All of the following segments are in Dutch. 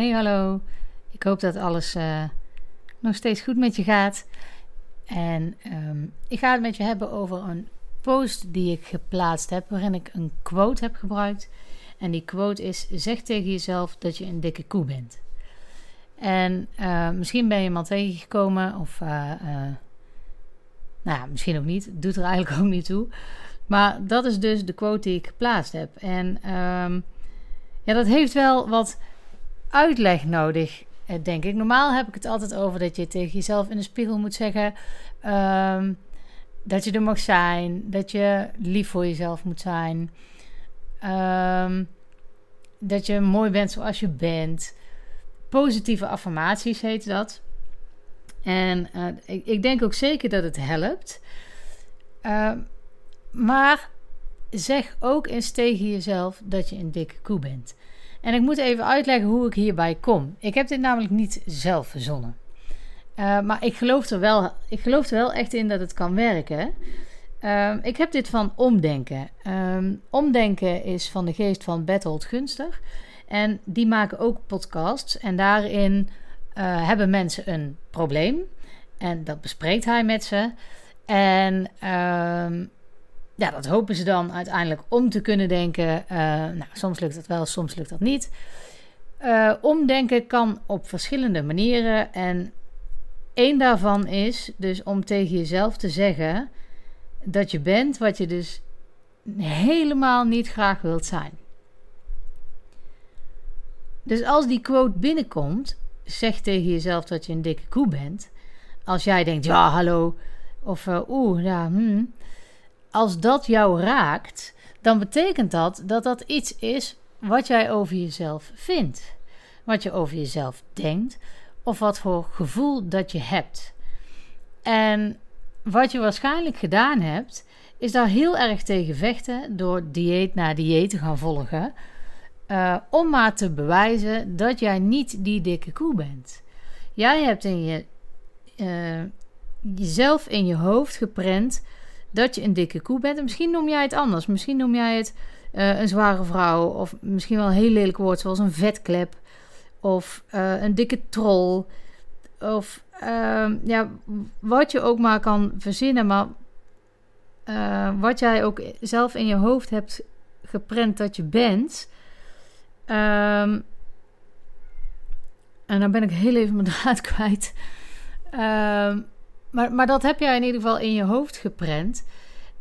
Hey, hallo. Ik hoop dat alles uh, nog steeds goed met je gaat. En um, ik ga het met je hebben over een post die ik geplaatst heb, waarin ik een quote heb gebruikt. En die quote is: Zeg tegen jezelf dat je een dikke koe bent. En uh, misschien ben je iemand tegengekomen, of uh, nou misschien ook niet. Doet er eigenlijk ook niet toe. Maar dat is dus de quote die ik geplaatst heb. En um, ja, dat heeft wel wat uitleg nodig, eh, denk ik. Normaal heb ik het altijd over dat je tegen jezelf in de spiegel moet zeggen. Um, dat je er mag zijn. Dat je lief voor jezelf moet zijn. Um, dat je mooi bent zoals je bent. Positieve affirmaties heet dat. En uh, ik, denk ook zeker dat het helpt. Uh, maar zeg ook eens tegen jezelf dat je een dikke koe bent. En ik moet even uitleggen hoe ik hierbij kom. Ik heb dit namelijk niet zelf verzonnen. Uh, maar ik geloof, er wel, ik geloof er wel echt in dat het kan werken. Uh, ik heb dit van Omdenken. Uh, omdenken is van de geest van Bertolt Gunstig. En die maken ook podcasts. En daarin uh, hebben mensen een probleem. En dat bespreekt hij met ze. En ehm, ja, dat hopen ze dan uiteindelijk om te kunnen denken. Uh, nou, soms lukt dat wel, soms lukt dat niet. Uh, omdenken kan op verschillende manieren. En één daarvan is dus om tegen jezelf te zeggen dat je bent wat je dus helemaal niet graag wilt zijn. Dus als die quote binnenkomt, zeg tegen jezelf dat je een dikke koe bent. Als jij denkt, ja, hallo, of uh, oeh, ja, hmm, als dat jou raakt, dan betekent dat dat dat iets is wat jij over jezelf vindt. Wat je over jezelf denkt of wat voor gevoel dat je hebt. En wat je waarschijnlijk gedaan hebt, is daar heel erg tegen vechten door dieet na dieet te gaan volgen. Uh, om maar te bewijzen dat jij niet die dikke koe bent. Jij hebt in je, uh, jezelf in je hoofd geprent dat je een dikke koe bent. En misschien noem jij het anders. Misschien noem jij het uh, een zware vrouw. Of misschien wel een heel lelijk woord zoals een vetklep. Of uh, een dikke troll. Of uh, ja, wat je ook maar kan verzinnen. Maar uh, wat jij ook zelf in je hoofd hebt geprent dat je bent. Um, en dan ben ik heel even mijn draad kwijt. Um, maar, maar dat heb jij in ieder geval in je hoofd geprent.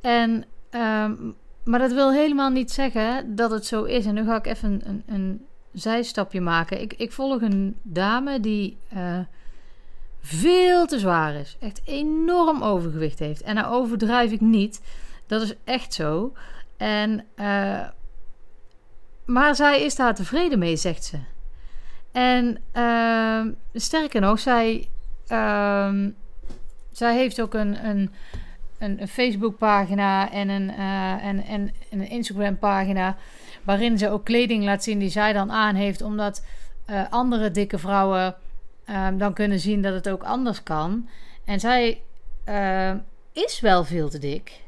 En, um, maar dat wil helemaal niet zeggen dat het zo is. En nu ga ik even een, een, een zijstapje maken. Ik, ik volg een dame die uh, veel te zwaar is. Echt enorm overgewicht heeft. En nou overdrijf ik niet. Dat is echt zo. En, uh, maar zij is daar tevreden mee, zegt ze. En uh, sterker nog, zij zij heeft ook een, een, een, een Facebookpagina en een, uh, en, en, een Instagram-pagina. Waarin ze ook kleding laat zien die zij dan aan heeft. Omdat uh, andere dikke vrouwen uh, dan kunnen zien dat het ook anders kan. En zij eh, is wel veel te dik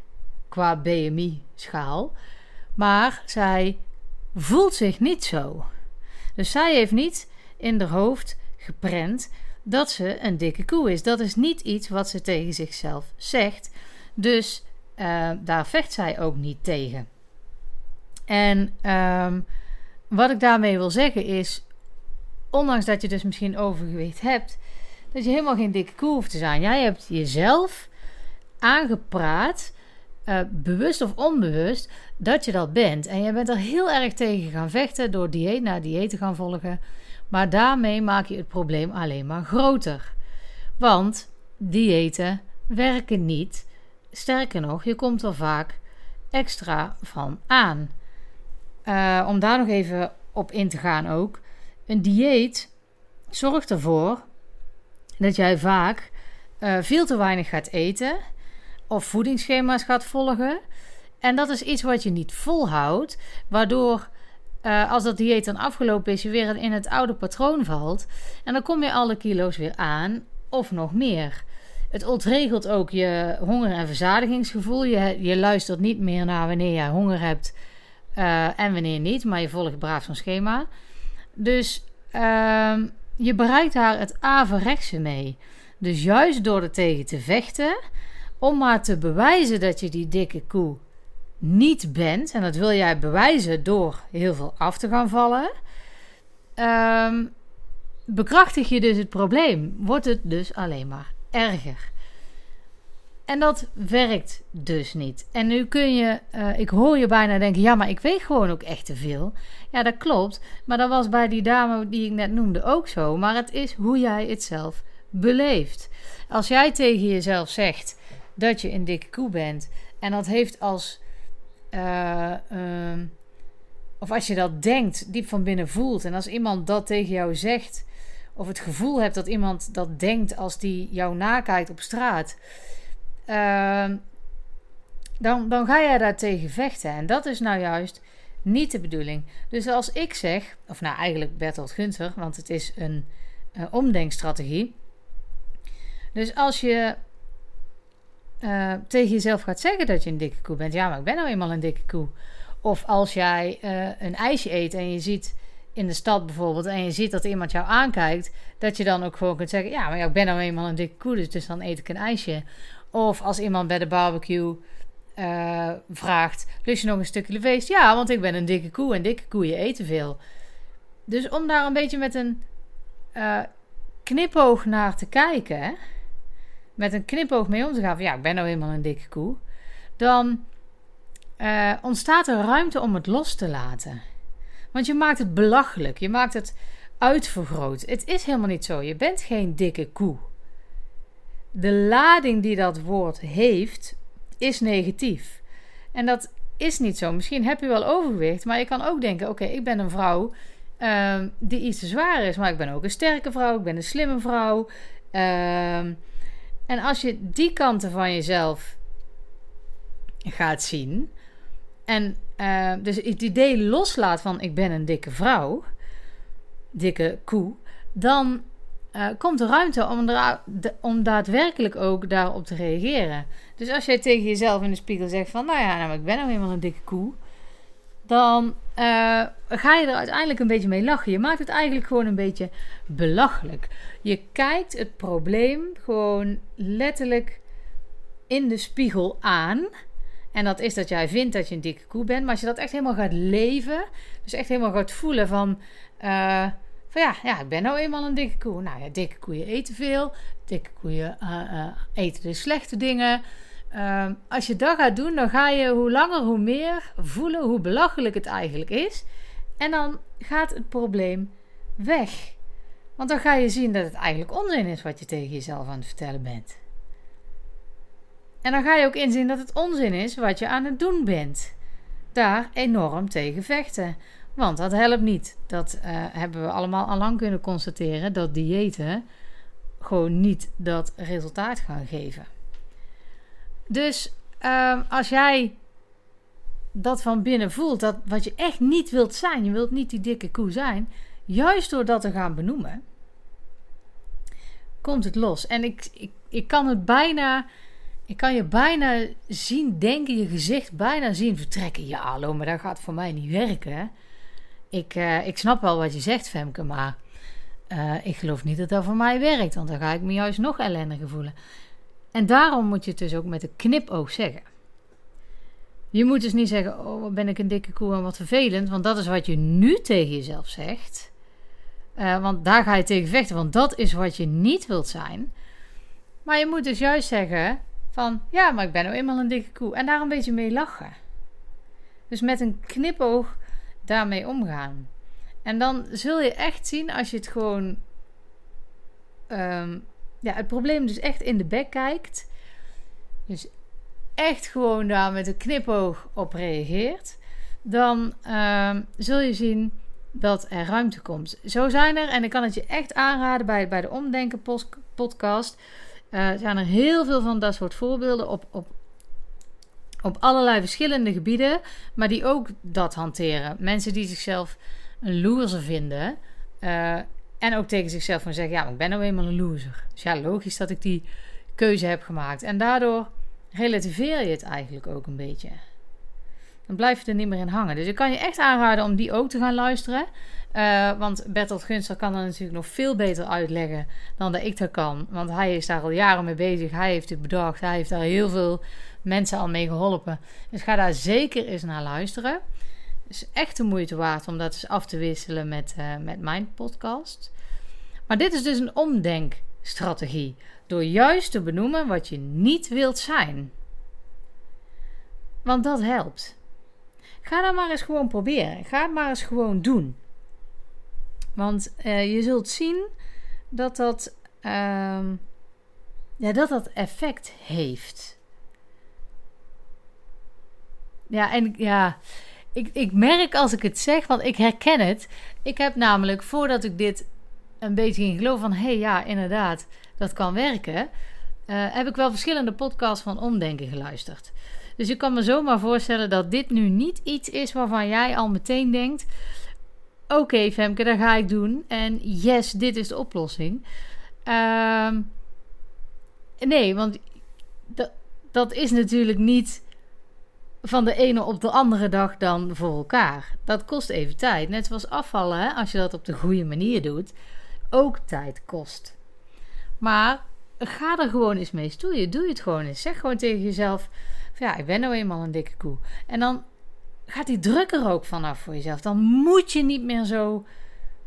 qua BMI-schaal. Maar zij voelt zich niet zo. Dus zij heeft niet in haar hoofd geprent dat ze een dikke koe is. Dat is niet iets wat ze tegen zichzelf zegt. Dus uh, daar vecht zij ook niet tegen. En um, wat ik daarmee wil zeggen is, ondanks dat je dus misschien overgewicht hebt, dat je helemaal geen dikke koe hoeft te zijn. Jij hebt jezelf aangepraat, uh, bewust of onbewust, dat je dat bent. En je bent er heel erg tegen gaan vechten door dieet na dieet te gaan volgen. Maar daarmee maak je het probleem alleen maar groter. Want diëten werken niet. Sterker nog, je komt er vaak extra van aan. Uh, om daar nog even op in te gaan ook. Een dieet zorgt ervoor dat jij vaak uh, veel te weinig gaat eten of voedingsschema's gaat volgen. En dat is iets wat je niet volhoudt, waardoor uh, als dat dieet dan afgelopen is, je weer in het oude patroon valt. En dan kom je alle kilo's weer aan, of nog meer. Het ontregelt ook je honger- en verzadigingsgevoel. Je, je luistert niet meer naar wanneer je honger hebt uh, en wanneer niet, maar je volgt braaf zo'n schema. Dus ehm, je bereikt daar het averechtse mee. Dus juist door er tegen te vechten, om maar te bewijzen dat je die dikke koe niet bent, en dat wil jij bewijzen door heel veel af te gaan vallen, um, bekrachtig je dus het probleem. Wordt het dus alleen maar erger. En dat werkt dus niet. En nu kun je, uh, ik hoor je bijna denken, ja, maar ik weet gewoon ook echt te veel. Ja, dat klopt. Maar dat was bij die dame die ik net noemde ook zo. Maar het is hoe jij het zelf beleeft. Als jij tegen jezelf zegt dat je een dikke koe bent en dat heeft als. Uh, of als je dat denkt, diep van binnen voelt. En als iemand dat tegen jou zegt, of het gevoel hebt dat iemand dat denkt als die jou nakijkt op straat, uh, dan, dan ga jij daar tegen vechten. En dat is nou juist niet de bedoeling. Dus als ik zeg, of nou eigenlijk Bertolt Gunther, want het is een uh, omdenkstrategie. Dus als je uh, tegen jezelf gaat zeggen dat je een dikke koe bent, ja, maar ik ben nou eenmaal een dikke koe. Of als jij uh, een ijsje eet en je ziet in de stad bijvoorbeeld en je ziet dat iemand jou aankijkt, dat je dan ook gewoon kunt zeggen: Ja, maar ik ben nou eenmaal een dikke koe, dus, dus dan eet ik een ijsje. Of als iemand bij de barbecue uh, vraagt: Lust je nog een stukje feest? Ja, want ik ben een dikke koe en dikke koeien eten veel. Dus om daar een beetje met een knipoog naar te kijken, met een knipoog mee om te gaan: van ja, ik ben nou eenmaal een dikke koe. Dan uh, ontstaat er ruimte om het los te laten. Want je maakt het belachelijk. Je maakt het uitvergroot. Het is helemaal niet zo. Je bent geen dikke koe. De lading die dat woord heeft, is negatief. En dat is niet zo. Misschien heb je wel overgewicht, maar je kan ook denken: oké, ik ben een vrouw uh, die iets te zwaar is, maar ik ben ook een sterke vrouw, ik ben een slimme vrouw. Uh, en als je die kanten van jezelf gaat zien, en uh, dus het idee loslaat van ik ben een dikke vrouw, dikke koe, dan uh, komt er ruimte om, om daadwerkelijk ook daarop te reageren. Dus als jij tegen jezelf in de spiegel zegt van nou ja, nou, ik ben nou eenmaal een dikke koe, dan uh, ga je er uiteindelijk een beetje mee lachen. Je maakt het eigenlijk gewoon een beetje belachelijk. Je kijkt het probleem gewoon letterlijk in de spiegel aan. En dat is dat jij vindt dat je een dikke koe bent. Maar als je dat echt helemaal gaat leven. Dus echt helemaal gaat voelen van. Uh, van ja, ja, ik ben nou eenmaal een dikke koe. Nou ja, dikke koeien eten veel. Dikke koeien uh, eten de slechte dingen. Uh, als je dat gaat doen, dan ga je hoe langer hoe meer voelen hoe belachelijk het eigenlijk is. En dan gaat het probleem weg. Want dan ga je zien dat het eigenlijk onzin is wat je tegen jezelf aan het vertellen bent. En dan ga je ook inzien dat het onzin is wat je aan het doen bent. Daar enorm tegen vechten. Want dat helpt niet. Dat uh, hebben we allemaal al lang kunnen constateren. Dat diëten gewoon niet dat resultaat gaan geven. Dus uh, als jij dat van binnen voelt, dat wat je echt niet wilt zijn, je wilt niet die dikke koe zijn, juist door dat te gaan benoemen, komt het los. En ik, ik, ik kan het bijna ik kan je bijna zien denken, je gezicht bijna zien vertrekken. Ja, hallo, maar dat gaat voor mij niet werken. Ik, uh, ik snap wel wat je zegt, Femke, maar uh, ik geloof niet dat dat voor mij werkt. Want dan ga ik me juist nog ellendiger voelen. En daarom moet je het dus ook met een knipoog zeggen. Je moet dus niet zeggen, oh, wat ben ik een dikke koe en wat vervelend. Want dat is wat je nu tegen jezelf zegt. Uh, want daar ga je tegen vechten, want dat is wat je niet wilt zijn. Maar je moet dus juist zeggen, van ja, maar ik ben nou eenmaal een dikke koe. En daar een beetje mee lachen. Dus met een knipoog daarmee omgaan. En dan zul je echt zien als je het gewoon. Um, ja, het probleem dus echt in de bek kijkt. Dus echt gewoon daar met een knipoog op reageert. Dan um, zul je zien dat er ruimte komt. Zo zijn er, en ik kan het je echt aanraden bij, bij de Omdenken podcast uh, zijn er heel veel van dat soort voorbeelden op, op, op allerlei verschillende gebieden, maar die ook dat hanteren. Mensen die zichzelf een loser vinden uh, en ook tegen zichzelf van zeggen: Ja, ik ben nou eenmaal een loser. Dus ja, logisch dat ik die keuze heb gemaakt. En daardoor relativeer je het eigenlijk ook een beetje. dan blijf je er niet meer in hangen. Dus ik kan je echt aanraden om die ook te gaan luisteren. Uh, want Bertolt Gunster kan dat natuurlijk nog veel beter uitleggen dan dat ik dat kan. Want hij is daar al jaren mee bezig. Hij heeft het bedacht. Hij heeft daar heel veel mensen al mee geholpen. Dus ga daar zeker eens naar luisteren. Is echt de moeite waard om dat eens af te wisselen met, uh, met mijn podcast. Maar dit is dus een omdenkstrategie. Door juist te benoemen wat je niet wilt zijn. Want dat helpt. Ga dat maar eens gewoon proberen. Ga het maar eens gewoon doen. Want uh, je zult zien dat dat, uh, ja, dat dat effect heeft. Ja, en ja, ik, ik merk als ik het zeg, want ik herken het. Ik heb namelijk, voordat ik dit een beetje ging geloven van... hé, hey, ja, inderdaad, dat kan werken... Uh, heb ik wel verschillende podcasts van omdenken geluisterd. Dus je kan me zomaar voorstellen dat dit nu niet iets is waarvan jij al meteen denkt: oké, Femke, dat ga ik doen. En yes, dit is de oplossing. Uh, nee, want dat, dat is natuurlijk niet van de ene op de andere dag dan voor elkaar. Dat kost even tijd. Net zoals afvallen, hè, als je dat op de goede manier doet, ook tijd kost. Maar ga er gewoon eens mee stoeien. Doe het gewoon eens. Zeg gewoon tegen jezelf: ja, ik ben nou eenmaal een dikke koe. En dan gaat die druk er ook vanaf voor jezelf. Dan moet je niet meer zo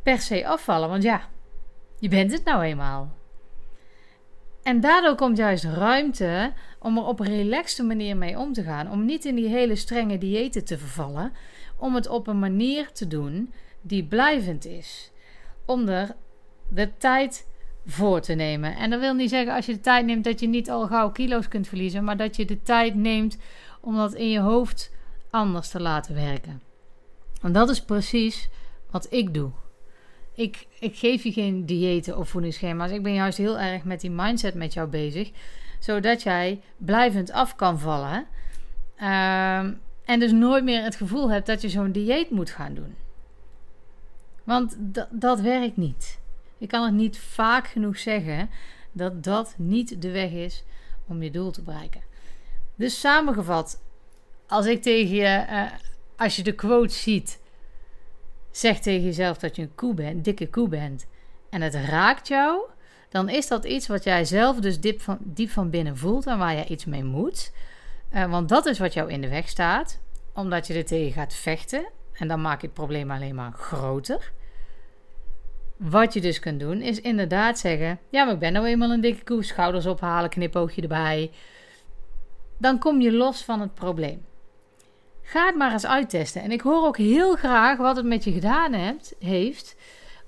per se afvallen. Want ja, je bent het nou eenmaal. En daardoor komt juist ruimte om er op een relaxte manier mee om te gaan. Om niet in die hele strenge diëten te vervallen. Om het op een manier te doen die blijvend is. Om er de tijd voor te nemen. En dat wil niet zeggen als je de tijd neemt dat je niet al gauw kilo's kunt verliezen, maar dat je de tijd neemt om dat in je hoofd anders te laten werken. En dat is precies wat ik doe. Ik, ik geef je geen diëten of voedingsschema's. Ik ben juist heel erg met die mindset met jou bezig. Zodat jij blijvend af kan vallen. Ehm, en dus nooit meer het gevoel hebt dat je zo'n dieet moet gaan doen. Want dat werkt niet. Ik kan het niet vaak genoeg zeggen dat dat niet de weg is om je doel te bereiken. Dus samengevat, als ik tegen je, uh, als je de quote ziet, zeg tegen jezelf dat je een koe bent, dikke koe bent, en het raakt jou, dan is dat iets wat jij zelf dus diep van, diep van binnen voelt en waar je iets mee moet. Uh, want dat is wat jou in de weg staat, omdat je er tegen gaat vechten. En dan maak je het probleem alleen maar groter. Wat je dus kunt doen, is inderdaad zeggen: Ja, maar ik ben nou eenmaal een dikke koe, schouders ophalen, knipoogje erbij. Dan kom je los van het probleem. Ga het maar eens uittesten. En ik hoor ook heel graag wat het met je gedaan hebt, heeft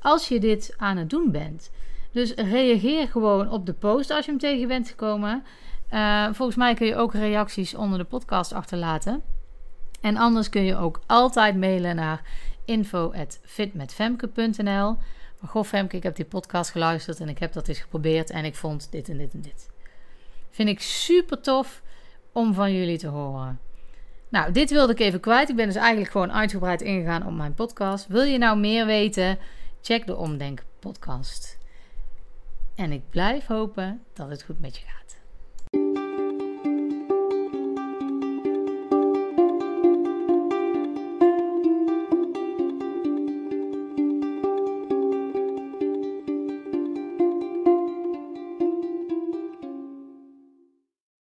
als je dit aan het doen bent. Dus reageer gewoon op de post als je hem tegen bent gekomen. Uh, volgens mij kun je ook reacties onder de podcast achterlaten. En anders kun je ook altijd mailen naar info.fitmetfemke.nl. Maar goh Femke, ik heb die podcast geluisterd en ik heb dat eens geprobeerd en ik vond dit en dit en dit. Vind ik super tof om van jullie te horen. Nou, dit wilde ik even kwijt. Ik ben dus eigenlijk gewoon uitgebreid ingegaan op mijn podcast. Wil je nou meer weten? Check de Omdenk podcast. En ik blijf hopen dat het goed met je gaat.